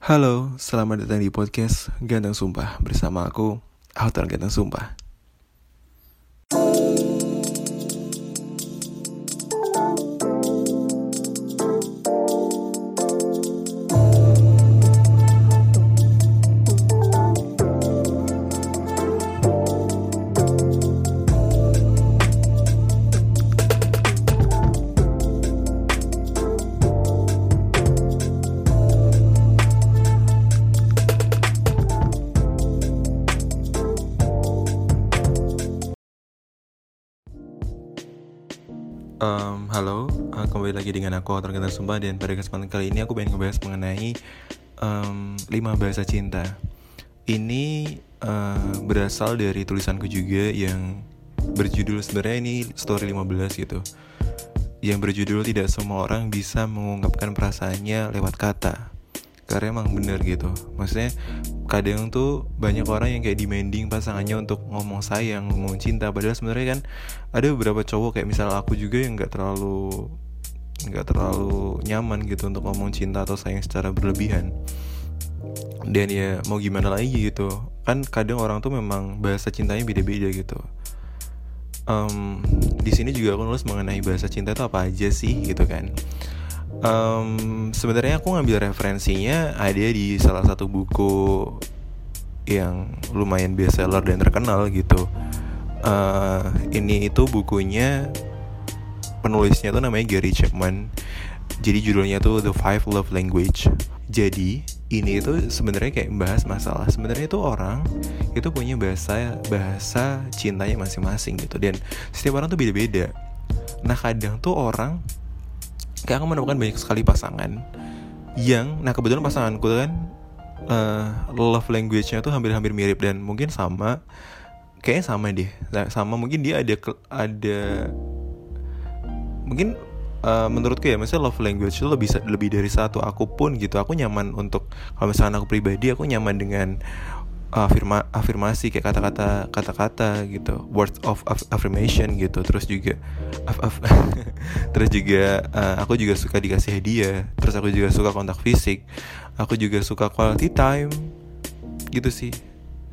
Halo, selamat datang di podcast Ganteng Sumpah bersama aku, Autor Ganteng Sumpah. Um, halo, uh, kembali lagi dengan aku Autor Ganteng Sumpah dan pada kesempatan kali ini aku pengen ngebahas mengenai um, 5 bahasa cinta. Ini uh, berasal dari tulisanku juga yang berjudul sebenarnya ini story 15 gitu. Yang berjudul tidak semua orang bisa mengungkapkan perasaannya lewat kata karena emang bener gitu. Maksudnya kadang tuh banyak orang yang kayak demanding pasangannya untuk ngomong sayang ngomong cinta. Padahal sebenarnya kan ada beberapa cowok kayak misal aku juga yang nggak terlalu nggak terlalu nyaman gitu untuk ngomong cinta atau sayang secara berlebihan. Dan ya mau gimana lagi gitu. Kan kadang orang tuh memang bahasa cintanya beda-beda gitu. Um, di sini juga aku nulis mengenai bahasa cinta itu apa aja sih gitu kan um, sebenarnya aku ngambil referensinya ada di salah satu buku yang lumayan bestseller dan terkenal gitu. Uh, ini itu bukunya penulisnya tuh namanya Gary Chapman. Jadi judulnya tuh The Five Love Language. Jadi ini itu sebenarnya kayak bahas masalah. Sebenarnya itu orang itu punya bahasa bahasa cintanya masing-masing gitu. Dan setiap orang tuh beda-beda. Nah kadang tuh orang kayak aku menemukan banyak sekali pasangan yang nah kebetulan pasanganku kan uh, love language-nya tuh hampir-hampir mirip dan mungkin sama kayaknya sama deh. Nah, sama mungkin dia ada ada mungkin uh, menurutku ya misalnya love language itu lebih lebih dari satu aku pun gitu. Aku nyaman untuk kalau misalnya aku pribadi aku nyaman dengan afirma afirmasi kayak kata-kata kata-kata gitu. Words of affirmation gitu. Terus juga af, af, terus juga uh, aku juga suka dikasih hadiah. Terus aku juga suka kontak fisik. Aku juga suka quality time. Gitu sih.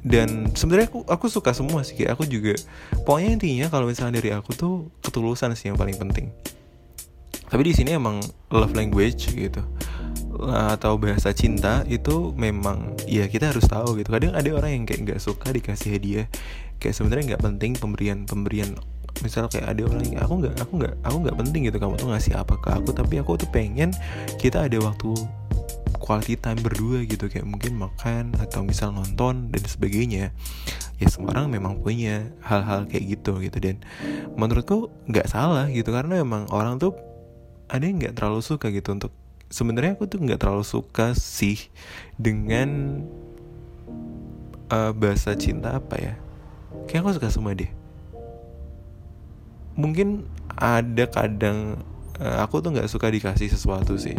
Dan sebenarnya aku aku suka semua sih kayak aku juga pokoknya intinya kalau misalnya dari aku tuh ketulusan sih yang paling penting. Tapi di sini emang love language gitu atau bahasa cinta itu memang ya kita harus tahu gitu. Kadang ada orang yang kayak nggak suka dikasih hadiah. Kayak sebenarnya nggak penting pemberian pemberian. Misal kayak ada orang yang aku nggak aku nggak aku nggak penting gitu kamu tuh ngasih apa ke aku. Tapi aku tuh pengen kita ada waktu quality time berdua gitu. Kayak mungkin makan atau misal nonton dan sebagainya. Ya semua orang memang punya hal-hal kayak gitu gitu. Dan menurutku nggak salah gitu karena memang orang tuh ada yang nggak terlalu suka gitu untuk sebenarnya aku tuh nggak terlalu suka sih dengan uh, bahasa cinta apa ya. Kayak aku suka semua deh. Mungkin ada kadang uh, aku tuh nggak suka dikasih sesuatu sih.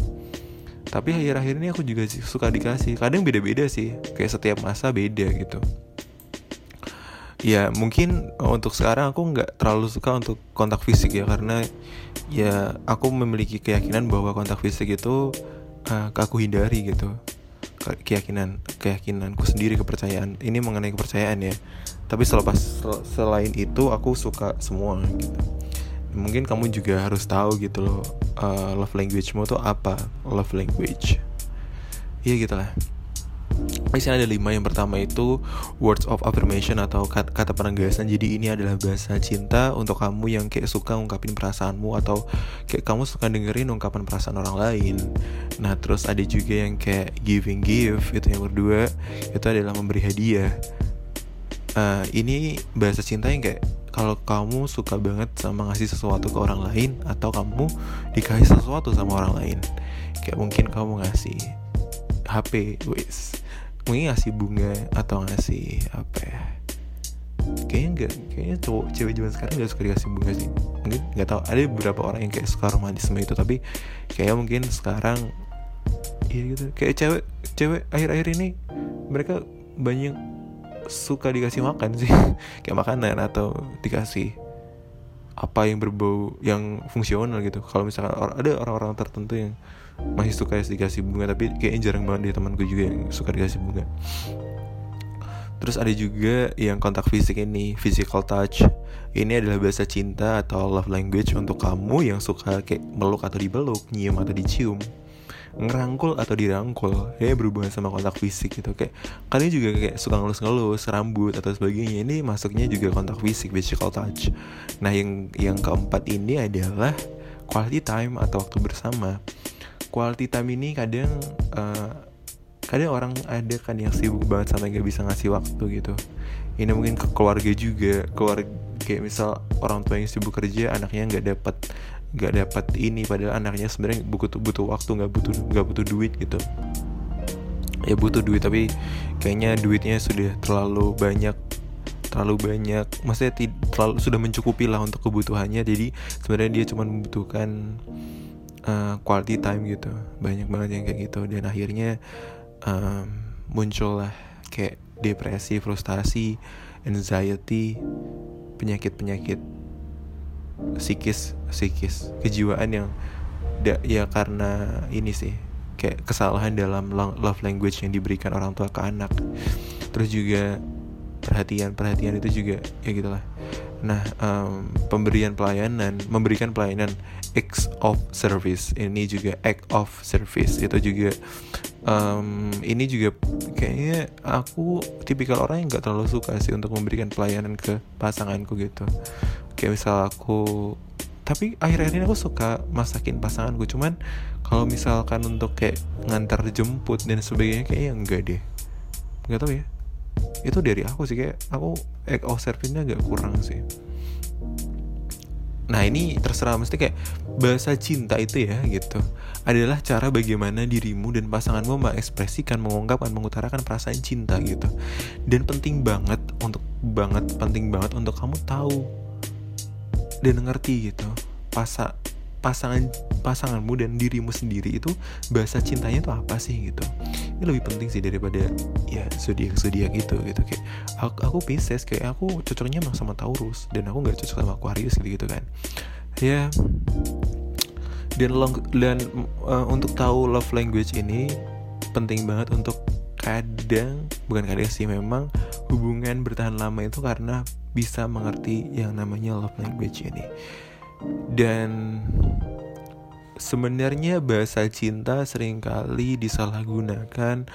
Tapi akhir-akhir ini aku juga suka dikasih. Kadang beda-beda sih. Kayak setiap masa beda gitu ya mungkin untuk sekarang aku nggak terlalu suka untuk kontak fisik ya karena ya aku memiliki keyakinan bahwa kontak fisik itu uh, aku hindari gitu. Keyakinan keyakinanku sendiri kepercayaan ini mengenai kepercayaan ya. Tapi selepas selain itu aku suka semua gitu. Mungkin kamu juga harus tahu gitu loh uh, love language-mu tuh apa? Love language. Iya gitulah di sini ada lima yang pertama itu words of affirmation atau kata, penegasan. Jadi ini adalah bahasa cinta untuk kamu yang kayak suka ungkapin perasaanmu atau kayak kamu suka dengerin ungkapan perasaan orang lain. Nah terus ada juga yang kayak giving give itu yang berdua itu adalah memberi hadiah. Uh, ini bahasa cinta yang kayak kalau kamu suka banget sama ngasih sesuatu ke orang lain atau kamu dikasih sesuatu sama orang lain kayak mungkin kamu ngasih HP wis mungkin ngasih bunga atau ngasih apa ya? Kayaknya enggak kayaknya cowok cewek zaman sekarang nggak suka dikasih bunga sih. Mungkin nggak tahu ada beberapa orang yang kayak suka romantisme itu tapi kayak mungkin sekarang iya gitu. Kayak cewek cewek akhir-akhir ini mereka banyak suka dikasih makan sih. Kayak makanan atau dikasih apa yang berbau yang fungsional gitu. Kalau misalkan ada orang-orang tertentu yang masih suka dikasih bunga tapi kayaknya jarang banget deh temanku juga yang suka dikasih bunga Terus ada juga yang kontak fisik ini, physical touch. Ini adalah bahasa cinta atau love language untuk kamu yang suka kayak meluk atau dibeluk, nyium atau dicium, ngerangkul atau dirangkul. Ya berhubungan sama kontak fisik gitu. Kayak kalian juga kayak suka ngelus-ngelus rambut atau sebagainya. Ini masuknya juga kontak fisik, physical touch. Nah, yang yang keempat ini adalah quality time atau waktu bersama. Quality time ini kadang uh, kadang orang ada kan yang sibuk banget sampai nggak bisa ngasih waktu gitu. Ini mungkin ke keluarga juga. Keluarga kayak misal orang tua yang sibuk kerja anaknya nggak dapat nggak dapat ini padahal anaknya sebenarnya butuh butuh waktu nggak butuh nggak butuh duit gitu. Ya butuh duit tapi kayaknya duitnya sudah terlalu banyak terlalu banyak. Maksudnya terlalu sudah mencukupi lah untuk kebutuhannya. Jadi sebenarnya dia cuma membutuhkan uh, quality time gitu banyak banget yang kayak gitu dan akhirnya um, muncullah kayak depresi, frustasi, anxiety, penyakit-penyakit psikis, psikis, kejiwaan yang da, ya karena ini sih kayak kesalahan dalam love language yang diberikan orang tua ke anak. Terus juga perhatian-perhatian itu juga ya gitulah. Nah, um, pemberian pelayanan, memberikan pelayanan acts of service. Ini juga act of service. Itu juga um, ini juga kayaknya aku tipikal orang yang nggak terlalu suka sih untuk memberikan pelayanan ke pasanganku gitu. Kayak misal aku tapi akhir-akhir ini aku suka masakin pasanganku. Cuman kalau misalkan untuk kayak ngantar jemput dan sebagainya kayaknya enggak deh. Nggak tahu ya itu dari aku sih kayak aku act of service-nya agak kurang sih Nah ini terserah mesti kayak bahasa cinta itu ya gitu adalah cara bagaimana dirimu dan pasanganmu mengekspresikan, mengungkapkan, mengutarakan perasaan cinta gitu. Dan penting banget untuk banget penting banget untuk kamu tahu dan ngerti gitu. Pasa pasangan pasanganmu dan dirimu sendiri itu bahasa cintanya itu apa sih gitu? Ini lebih penting sih daripada ya zodiak zodiak itu gitu. Kayak aku, aku Pisces kayak aku cocoknya sama Taurus dan aku nggak cocok sama Aquarius gitu gitu kan. Ya. Dan long, dan uh, untuk tahu love language ini penting banget untuk kadang bukan kadang sih memang hubungan bertahan lama itu karena bisa mengerti yang namanya love language ini. Dan sebenarnya bahasa cinta sering kali disalahgunakan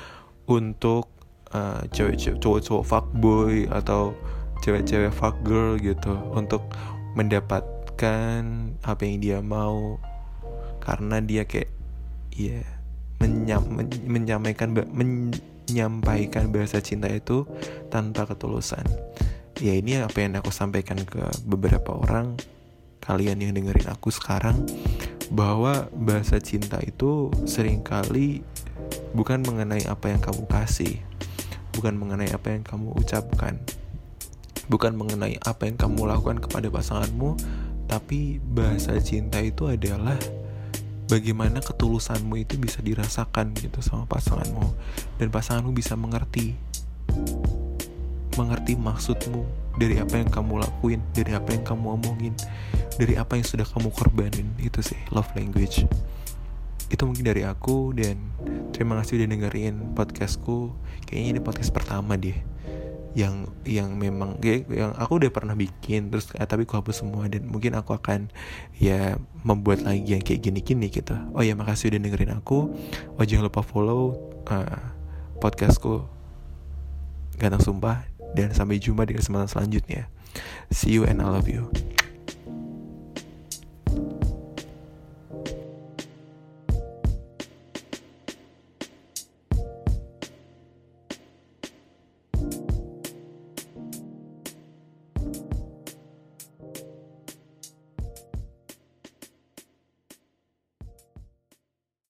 untuk uh, cewek-cewek cowok-cowok fuckboy atau cewek-cewek fuck girl gitu untuk mendapatkan apa yang dia mau. Karena dia kayak ya menyam, men, menyampaikan menyampaikan bahasa cinta itu tanpa ketulusan. Ya ini apa yang aku sampaikan ke beberapa orang kalian yang dengerin aku sekarang bahwa bahasa cinta itu sering kali bukan mengenai apa yang kamu kasih, bukan mengenai apa yang kamu ucapkan, bukan mengenai apa yang kamu lakukan kepada pasanganmu, tapi bahasa cinta itu adalah bagaimana ketulusanmu itu bisa dirasakan gitu sama pasanganmu dan pasanganmu bisa mengerti mengerti maksudmu dari apa yang kamu lakuin, dari apa yang kamu omongin, dari apa yang sudah kamu korbanin. Itu sih love language. Itu mungkin dari aku dan terima kasih udah dengerin podcastku. Kayaknya ini podcast pertama deh yang yang memang ya, yang aku udah pernah bikin terus eh, tapi aku hapus semua dan mungkin aku akan ya membuat lagi yang kayak gini-gini gitu. Oh ya makasih udah dengerin aku. Oh jangan lupa follow uh, podcastku Ganteng Sumpah dan sampai jumpa di kesempatan selanjutnya. See you and I love you.